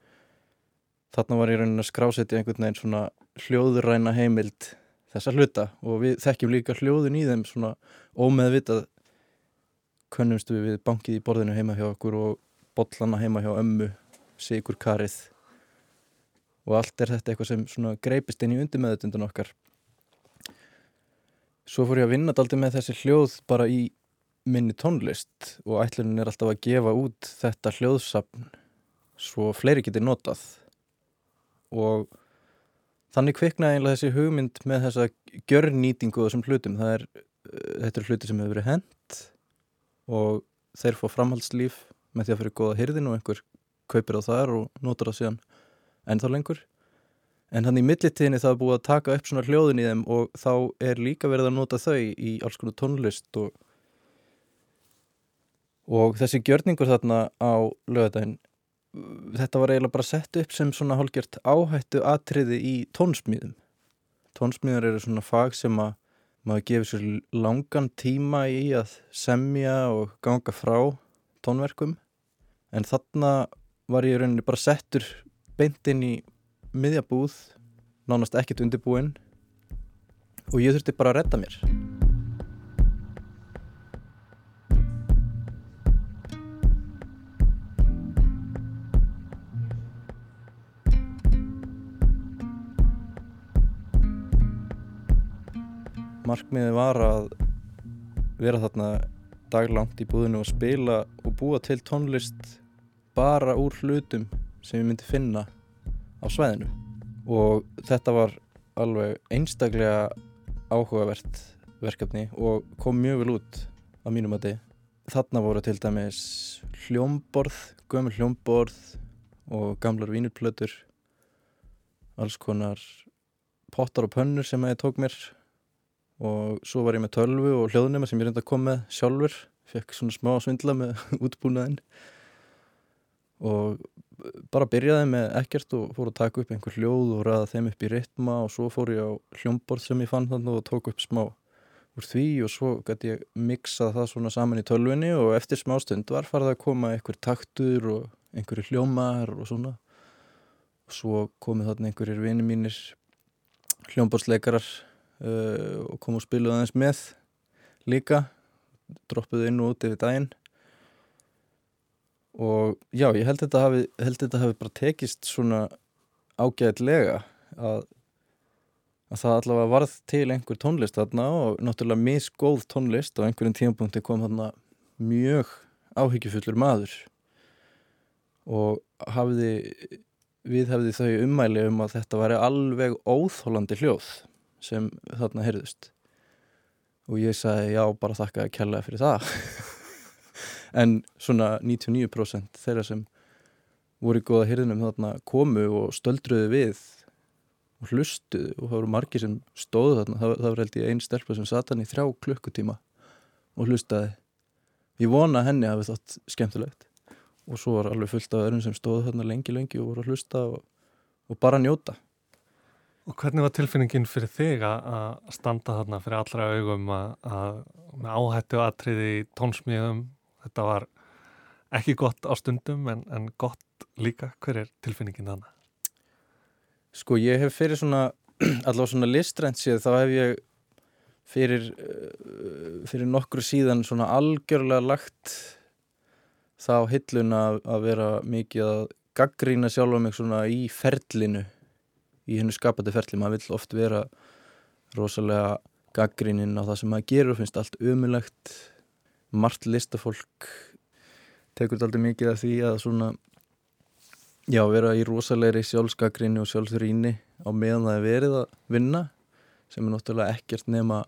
þarna var ég raunin að skrásetja einhvern veginn svona hljóðuræna heimild þessa hluta og við þekkjum líka hljóðun í þeim svona ómeðvitað könnumstu við bankið í borðinu heima hjá okkur og bollana heima hjá ömmu sigur karið og allt er þetta eitthvað sem greipist inn í undirmeðutundun okkar. Svo fór ég að vinna daldi með þessi hljóð bara í minni tónlist og ætlunin er alltaf að gefa út þetta hljóðsapn svo fleiri geti notað. Og þannig kviknaði einlega þessi hugmynd með þessa gjörnýtingu og þessum hlutum. Það er, þetta er hluti sem hefur verið hent og þeir fá framhaldslíf með því að fyrir góða hyrðin og einhver kaupir á þar og notar það síðan ennþá lengur. En hann í millitíðinni það er búið að taka upp svona hljóðin í þeim og þá er líka verið að nota þau í alls konar tónlist og, og þessi gjörningur þarna á lögadaginn þetta var eiginlega bara sett upp sem svona hálgjört áhættu atriði í tónsmíðum. Tónsmíðar eru svona fag sem að maður gefur sér langan tíma í að semja og ganga frá tónverkum. En þarna var ég rauninni bara settur beint inn í miðjabúð, nánast ekkert undirbúinn og ég þurfti bara að redda mér. Markmiðið var að vera þarna daglangt í búðinu og spila og búa til tónlist bara úr hlutum sem ég myndi finna á svæðinu. Og þetta var alveg einstaklega áhugavert verkefni og kom mjög vel út á mínum að þið. Þarna voru til dæmis hljómborð, gömur hljómborð og gamlar vínurplötur, alls konar pottar og pönnur sem ég tók mér. Og svo var ég með tölvu og hljóðnema sem ég reynda að koma með sjálfur, fekk svona smá svindla með útbúnaðinn. Og bara byrjaði með ekkert og fór að taka upp einhver hljóð og ræða þeim upp í ritma og svo fór ég á hljómborð sem ég fann þannig og tók upp smá úr því og svo gæti ég miksað það svona saman í tölvunni og eftir smá stund var farið að koma einhver taktur og einhverju hljómar og svona. Og svo komið þarna einhverjir vini mínir hljómborðsleikarar uh, og kom og spiluði aðeins með líka droppuði inn og út yfir daginn og já, ég held þetta hafi, held þetta hafi bara tekist svona ágæðlega að, að það allavega varð til einhver tónlist þarna og náttúrulega misgóð tónlist og einhverjum tímapunkti kom þarna mjög áhyggjufullur maður. Og hafiði við hefði þau ummæli um að þetta væri alveg óþólandi hljóð sem þarna heyrðust. Og ég sagði já, bara þakka að kella fyrir það en svona 99% þeirra sem voru í góða hyrðinum þarna komu og stöldruðu við og hlustuðu og það voru margi sem stóðu þarna, það, það var held ég einn stelpa sem satan í þrjá klukkutíma og hlustaði. Ég vona að henni hafi þátt skemmtilegt. Og svo var alveg fullt af öðrum sem stóðu þarna lengi lengi og voru að hlusta og, og bara njóta. Og hvernig var tilfinningin fyrir þig að standa þarna fyrir allra augum að, að með áhættu aðtriði tónsmíðum þetta var ekki gott á stundum en, en gott líka. Hver er tilfinningin þannig? Sko ég hef fyrir svona allavega svona listrænt séð þá hef ég fyrir uh, fyrir nokkru síðan svona algjörlega lagt þá hillun að, að vera mikið að gaggrína sjálfa mig svona í ferlinu í hennu skapandi ferli, maður vill oft vera rosalega gaggríninn á það sem maður gerur, finnst allt umulegt margt listafólk tekur þetta aldrei mikið af því að svona já, vera í rosalegri sjálfsgaggrinni og sjálfsrýni á meðan það er verið að vinna sem er náttúrulega ekkert nema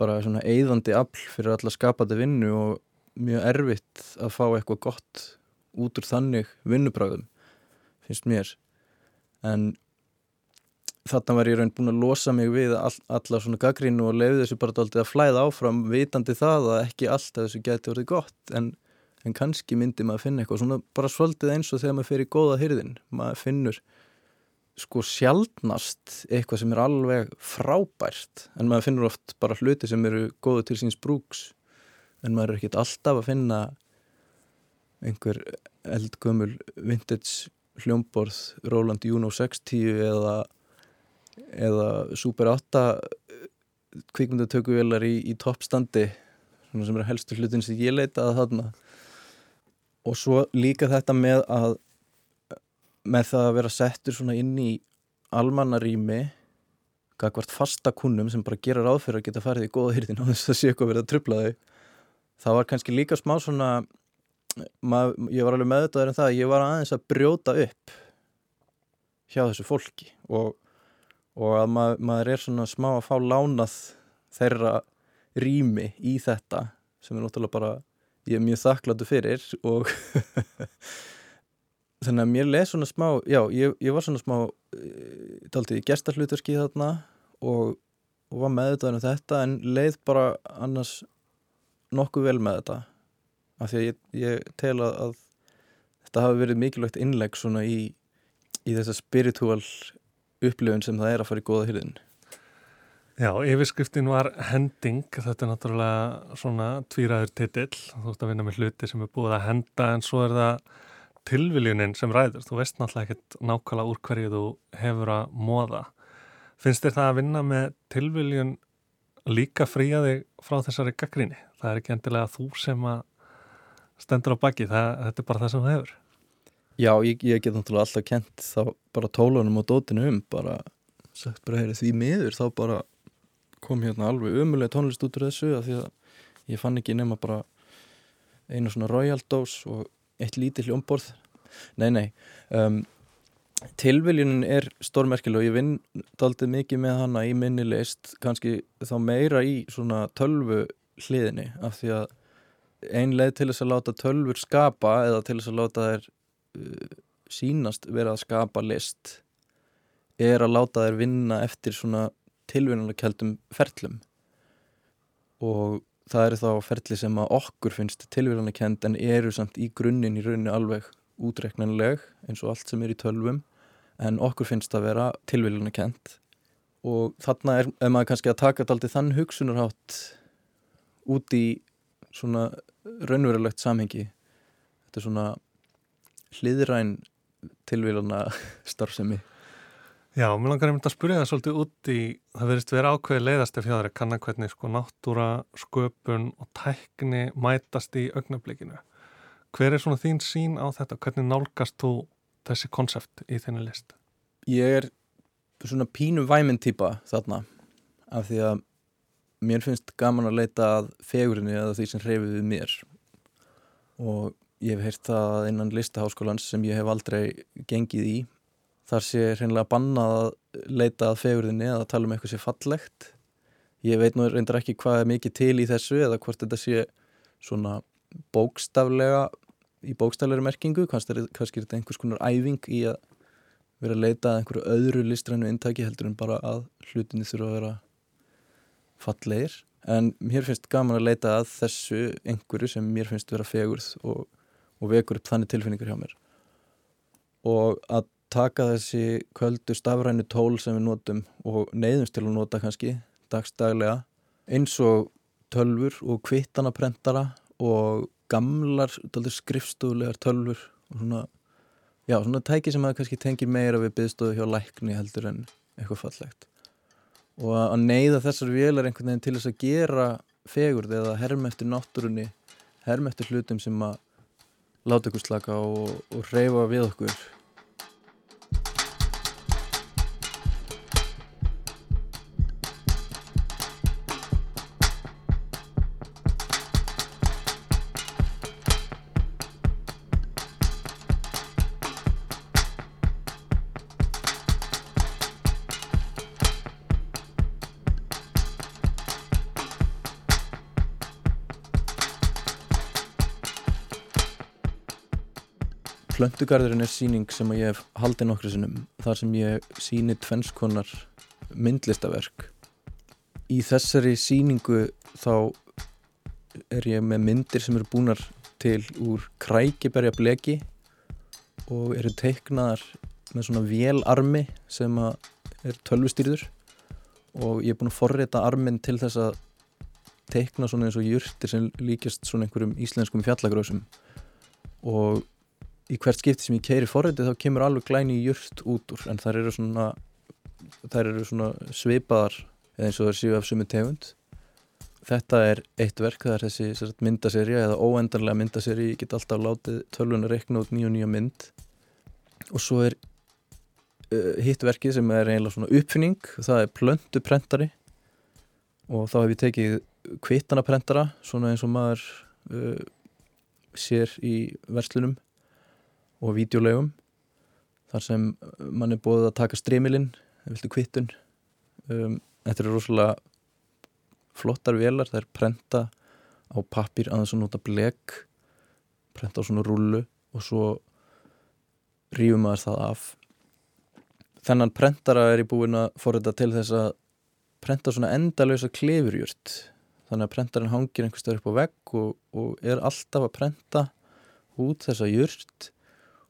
bara svona eigðandi afl fyrir alla skapandi vinnu og mjög erfitt að fá eitthvað gott út úr þannig vinnubræðum finnst mér. En þarna var ég raun búin að losa mig við all, alla svona gaggrínu og leiði þessu bara aldrei að flæða áfram vitandi það að ekki alltaf þessu geti verið gott. En, en kannski myndi maður finna eitthvað svona bara svolítið eins og þegar maður fyrir góða hyrðin maður finnur sko sjálfnast eitthvað sem er alveg frábært. En maður finnur oft bara hluti sem eru góðu til síns brúks. En maður er ekkit alltaf að finna einhver eldgömmul vintage hljómborð Roland Juno 60 eða eða Super 8 kvikmyndatökuvelar í, í toppstandi sem er helstu hlutin sem ég leitaði þarna. Og svo líka þetta með að með það að vera settur svona inn í almannarými gagvart fasta kunnum sem bara gera ráð fyrir að geta farið í góða hýrtin á þess að sé eitthvað verið að trubla þau. Það var kannski líka smá svona mað, ég var alveg meðvitaður en um það að ég var aðeins að brjóta upp hjá þessu fólki og og að mað, maður er svona smá að fá lánað þeirra rými í þetta sem er náttúrulega bara ég er mjög þakkláttu fyrir og þannig að mér leði svona smá já, ég, ég var svona smá taldið í gestarhlutverki þarna og, og var meðvitaður um þetta en leið bara annars nokkuð vel með þetta. Af því að ég, ég tel að, þetta hafi verið mikilvægt innleg svona í, í þessa spiritual upplifun sem það er að fara í góða hyrðin Já, yfirskriftin var hending, þetta er náttúrulega svona tvíraður titill, þú ert að vinna með hluti sem er búið að henda en svo er það tilviljunin sem ræður, þú veist náttúrulega ekkert nákvæmlega úr hverju þú hefur að móða. Finnst þér það að vinna með tilviljun líka fría þig frá þessari gaggríni? Það er ekki endilega þú sem að stendur á baki, það, þetta er bara það sem það hefur. Já, ég, ég get náttúrulega alltaf kent þá bara tólunum og dótinu um bara sagt bara, heyri, því miður þá bara kom hérna alveg umulega tónlist út úr þessu af því að ég fann ekki nema bara einu svona royal dose og eitt lítið hljómborð. Nei, nei um, tilviljunin er stórmerkileg og ég vinn daldið mikið með hana í minni list kannski þá meira í svona tölvu hliðinni af því að ein leið til þess að láta tölvur skapa eða til þess að láta þær sínast vera að skapa list er að láta þær vinna eftir svona tilvinnanleikjaldum ferlum. Og það eru þá ferli sem að okkur finnst tilvinnanleikjand en eru samt í grunninn í rauninni alveg útreknanleg eins og allt sem er í tölvum en okkur finnst að vera tilvinnanleikjand og þarna er, er maður kannski að taka aldrei þann hugsunarhátt út í svona raunverulegt samhengi. Þetta er svona hliðræn tilvílana starfsemi Já, mér langar einmitt að spyrja það svolítið út í það verðist vera ákveði leiðast ef hjá kannan hvernig sko náttúra, sköpun og tækni mætast í augnablikinu. Hver er svona þín sín á þetta? Hvernig nálgast þú þessi konsept í þenni list? Ég er svona pínu væminn týpa þarna af því að mér finnst gaman að leita að fegurinni eða því sem hreyfið við mér og ég hef heyrt það innan listaháskólans sem ég hef aldrei gengið í þar sé hreinlega bannað að leita að fegurðinni eða tala um eitthvað sé fallegt. Ég veit nú reyndar ekki hvað er mikið til í þessu eða hvort þetta sé svona bókstaflega í bókstaflegri merkingu kannski er, þetta einhvers konar æfing í að vera að leita að einhverju öðru listrænu intaki heldur en bara að hlutinni þurfa að vera fallegir. En mér finnst gaman að leita að þessu einhverju sem mér finnst vera fegurð og, og vekur upp þannig tilfinningar hjá mér. Og að taka þessi köldu stafrænu tól sem við notum og neyðumst til að nota kannski dagstaglega eins og tölfur og kvittanaprentara og gamlar skrifstúðlegar tölfur og svona, já, svona tæki sem að kannski tengir meira við byggstofu hjá lækni heldur en eitthvað fallegt. Og að neyða þessar vélar einhvern veginn til þess að gera fegurð eða herm eftir náttúrunni herm eftir hlutum sem að láta ykkur slaka og, og reyfa við okkur Plöntugarðurinn er síning sem ég hef haldið nokkru sinnum þar sem ég síni tvennskonar myndlistaverk. Í þessari síningu þá er ég með myndir sem eru búinar til úr krækiberja bleki og eru teiknaðar með svona vélarmi sem er tölvustýrður og ég er búin að forrita armin til þess að teikna svona eins og júrtir sem líkast svona einhverjum íslenskum fjallagröðsum og í hvert skipti sem ég keiri forrætti þá kemur alveg glæni jurt út úr en þær eru svona, þær eru svona svipaðar eða eins og þær séu af sumi tegund. Þetta er eitt verk, það er þessi myndaserja eða óendarlega myndaserja ég get alltaf látið tölvun að rekna út nýju nýja mynd. Og svo er uh, hitt verkið sem er eiginlega svona uppfinning það er plönduprentari og þá hef ég tekið kvittanaprentara svona eins og maður uh, sér í verslunum og videolegum þar sem mann er búið að taka streamilinn, viltu kvittun. Um, þetta eru rosalega flottar velar, það er prenta á pappir aðeins að nota blek prenta á svona rullu og svo rýfum maður það af. Þennan prentara er ég búin að forrita til þess að prenta svona endalösa klefurjurt þannig að prentarinn hangir einhver stöður upp á vegg og, og er alltaf að prenta út þessa jurt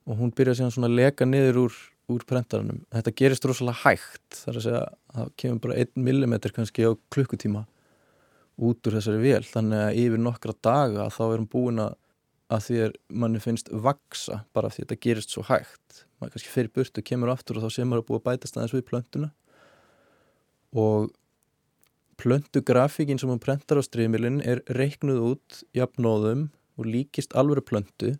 og hún byrja síðan svona að leka niður úr, úr prentarannum. Þetta gerist rosalega hægt þar að segja að það kemur bara 1 mm kannski á klukkutíma út úr þessari vél. Þannig að yfir nokkra daga þá er hún búin að, að því að manni finnst vaksa bara því að þetta gerist svo hægt. Maður kannski fyrir burtu, kemur aftur og þá sé maður að búið að bætast aðeins við plöntuna. Og plöntugrafíkin sem hún prentar á strímilin er reiknuð út jafnóðum og líkist alveg plöntu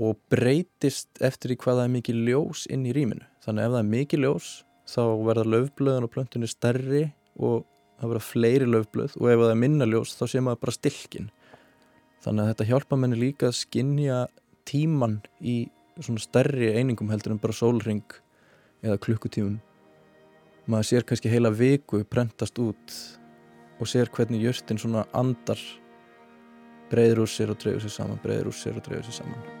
og breytist eftir í hvað það er mikið ljós inn í rýminu. Þannig ef það er mikið ljós þá verða löfblöðun og plöntunni stærri og það vera fleiri löfblöð og ef það er minna ljós þá sé maður bara stilkin þannig að þetta hjálpa menni líka að skinja tíman í svona stærri einingum heldur en bara sólring eða klukkutímum. Maður sér kannski heila viku prentast út og sér hvernig jörtin svona andar breyður úr sér og dreyður sér saman breyður úr sér og dreyður sér saman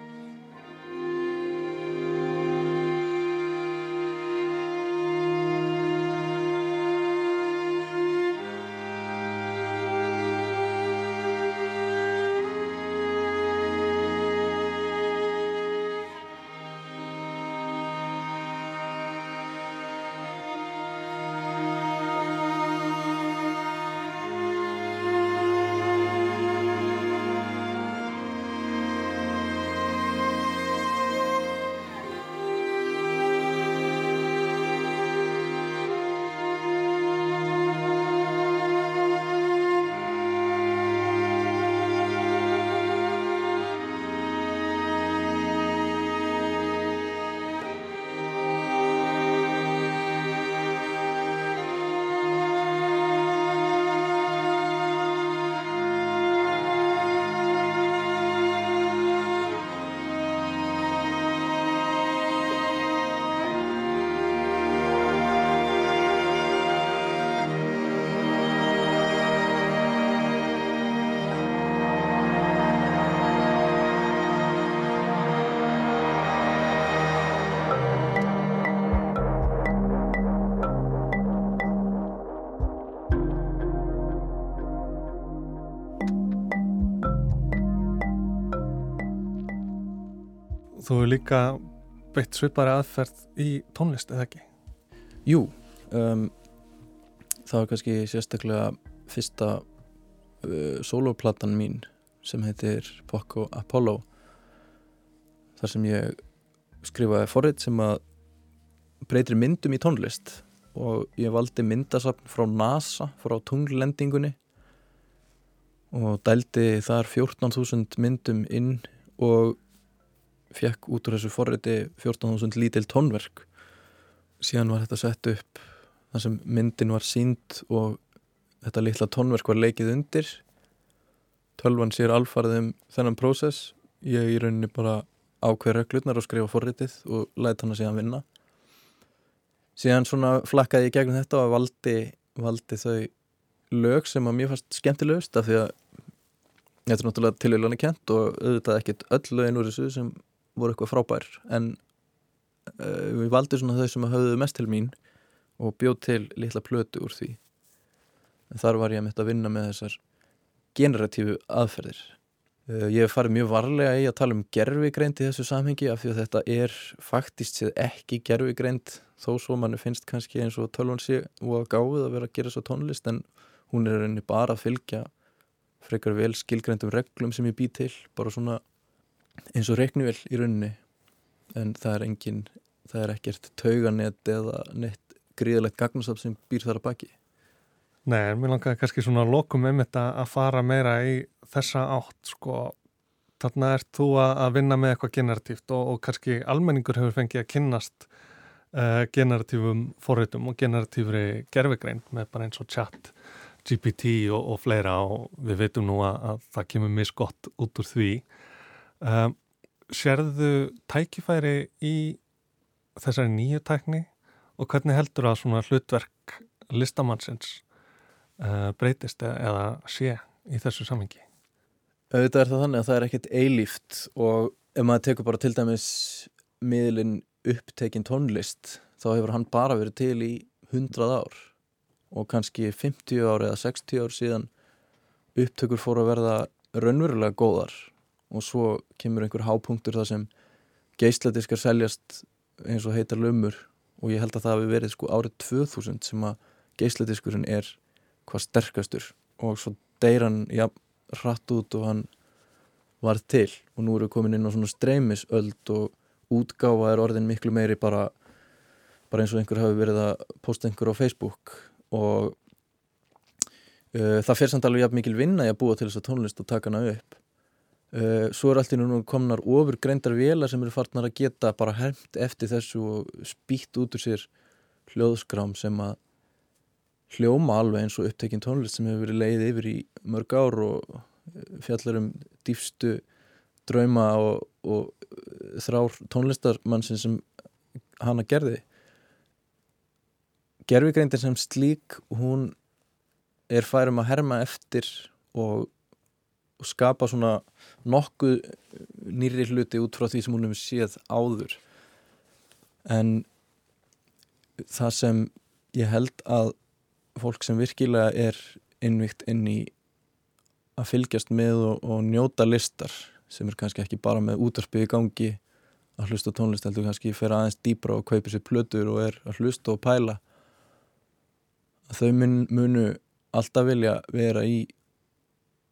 Þú hefur líka beitt svipari aðferð í tónlist, eða ekki? Jú, um, það var kannski sérstaklega fyrsta uh, soloplatan mín sem heitir Poco Apollo þar sem ég skrifaði forrið sem að breytir myndum í tónlist og ég valdi myndasafn frá NASA frá tunglendingunni og dældi þar 14.000 myndum inn og fekk út úr þessu forriti 14.000 lítil tónverk. Síðan var þetta sett upp þar sem myndin var sínd og þetta litla tónverk var leikið undir. Tölvan sér alfarið um þennan prósess. Ég í rauninni bara ákveð reglurnar og skrifa forritið og læt hann að síðan vinna. Síðan svona flakkaði ég gegnum þetta og valdi, valdi þau lög sem að mér fannst skemmtilegust af því að þetta er náttúrulega tilvíðlega kent og auðvitað ekkert öll lögin úr þessu sem voru eitthvað frábær en uh, við valdum svona þau sem hafðu mest til mín og bjóð til litla plötu úr því. En þar var ég að mitt að vinna með þessar generatífu aðferðir. Uh, ég hef farið mjög varlega í að tala um gerfigreind í þessu samhengi af því að þetta er faktist séð ekki gerfigreind þó svo manni finnst kannski eins og tölvan sé og að gáðið að vera að gera svo tónlist en hún er reyni bara að fylgja frekar vel skilgreindum reglum sem ég bý til bara svona eins og reiknivel í rauninni en það er engin, það er ekkert tauganett eða neitt gríðalegt gagnasafn sem býr þar að baki. Nei, mér langar kannski svona að lokum um þetta að fara meira í þessa átt sko, þarna ert þú að vinna með eitthvað generatíft og, og kannski almenningur hefur fengið að kynnast uh, generatífum forritum og generatífri gerfegrein með bara eins og chat GPT og, og fleira og við veitum nú að, að það kemur misgott út úr því Um, sérðu tækifæri í þessari nýju tækni og hvernig heldur að svona hlutverk listamannsins uh, breytist eða sé í þessu samengi? Þetta er það þannig að það er ekkert eilíft og ef maður tekur bara til dæmis miðlinn upptekinn tónlist þá hefur hann bara verið til í 100 ár og kannski 50 ár eða 60 ár síðan upptökur fóru að verða raunverulega góðar og svo kemur einhver hápunktur þar sem geisladiskar seljast eins og heitar lumur og ég held að það hefur verið sko árið 2000 sem að geisladiskurinn er hvað sterkastur og svo deyr hann ja, hratt út og hann var til og nú eru við komin inn á svona streymisöld og útgáfa er orðin miklu meiri bara, bara eins og einhver hafi verið að posta einhver á Facebook og uh, það fer samt alveg jafn mikil vinna í að búa til þessa tónlist og taka hana upp svo er allt í núna komnar ofur greindar velar sem eru farnar að geta bara hermt eftir þessu og spýtt út úr sér hljóðskrám sem að hljóma alveg eins og upptekinn tónlist sem hefur verið leið yfir í mörg ár og fjallar um dýfstu drauma og, og þrár tónlistarmannsinn sem hana gerði. Gerfigreindin sem slík hún er færum að herma eftir og, og skapa svona nokkuð nýri hluti út frá því sem hún hefur séð áður. En það sem ég held að fólk sem virkilega er innvikt inn í að fylgjast með og, og njóta listar sem er kannski ekki bara með útarpið í gangi að hlusta tónlist heldur kannski fyrir aðeins dýbra og kaupa sér plötur og er að hlusta og pæla þau mun, munu alltaf vilja vera í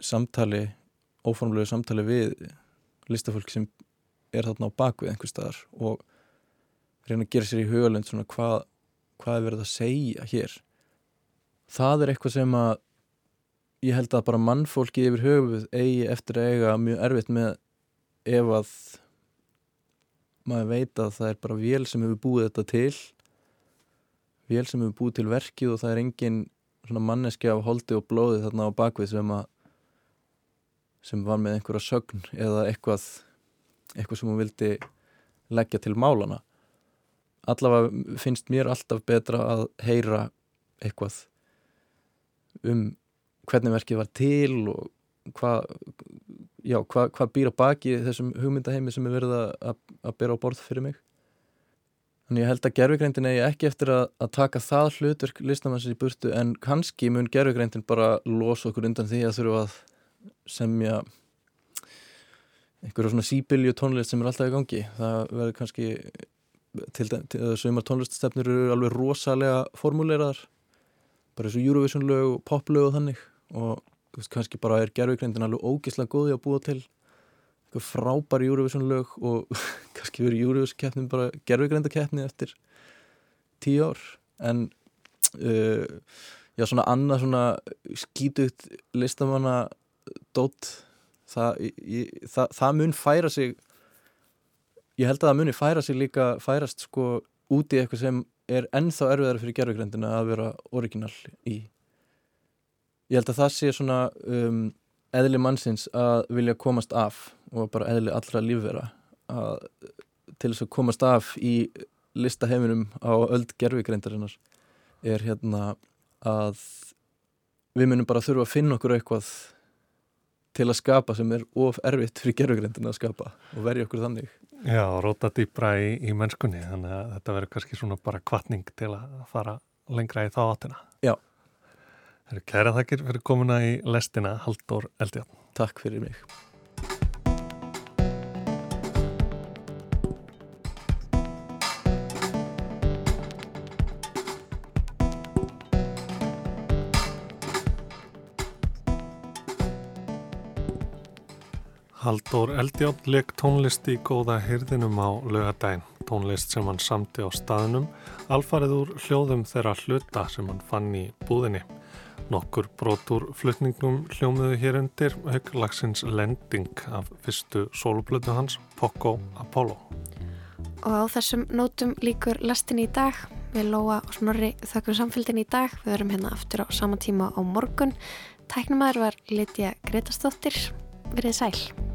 samtali óformlegu samtali við listafólk sem er þarna á bakvið einhver staðar og reyna að gera sér í hugalend svona hvað, hvað er verið að segja hér. Það er eitthvað sem að ég held að bara mannfólki yfir höfuð eigi eftir að eiga mjög erfitt með ef að maður veit að það er bara vél sem hefur búið þetta til vél sem hefur búið til verkið og það er engin svona manneski af holdi og blóði þarna á bakvið sem að sem var með einhverja sögn eða eitthvað eitthvað sem hún vildi leggja til málana allavega finnst mér alltaf betra að heyra eitthvað um hvernig verkið var til og hvað já, hvað hva býr á baki þessum hugmyndaheimi sem er verið að, að bera á borð fyrir mig. Þannig ég held að gerfugreindin eigi ekki eftir að, að taka það hlutverk listamannsins í burtu en kannski mun gerfugreindin bara losa okkur undan því að þurfa að semja einhverju svona síbilju tónlist sem er alltaf í gangi. Það verður kannski til þess að tónliststefnir eru alveg rosalega formúleiraðar bara eins og Eurovision lög og pop lög og þannig. Og veist, kannski bara er gerfugreindin alveg ógislega góði að búa til eitthvað frábæri Eurovision lög og kannski verið Eurovision keppnin bara gerfugreinda keppni eftir tíu ár. En uh, já svona annað svona skítugt listamanna dótt það, það, það mun færa sig ég held að það muni færa sig líka færast sko út í eitthvað sem er ennþá erfiðar fyrir gerfugreindina að vera original í. Ég held að það sé svona um, eðli mannsins að vilja komast af og bara eðli allra lífvera að, til þess að komast af í listaheiminum á öld gerfigreindarinnar er hérna að við munum bara þurfa að finna okkur eitthvað til að skapa sem er of erfitt fyrir gerfugreindina að skapa og verja okkur þannig. Já, róta dýbra í, í mennskunni þannig að þetta verður kannski svona bara kvartning til að fara lengra í þá áttina. Já. Kæra þakkir fyrir komuna í lestina Haldur Eldján Takk fyrir mig Haldur Eldján leik tónlist í góða hyrðinum á lögadaginn, tónlist sem hann samti á staðnum, alfarið úr hljóðum þeirra hluta sem hann fann í búðinni. Nokkur brotur flutningum hljómiðu hér undir höglagsins lending af fyrstu soloplötu hans, Poco Apollo. Og á þessum nótum líkur lastin í dag. Við Lóa og Snorri þakkum samfélgin í dag. Við verum hérna aftur á sama tíma á morgun. Tæknumæður var Lítja Gretastóttir. Verið sæl.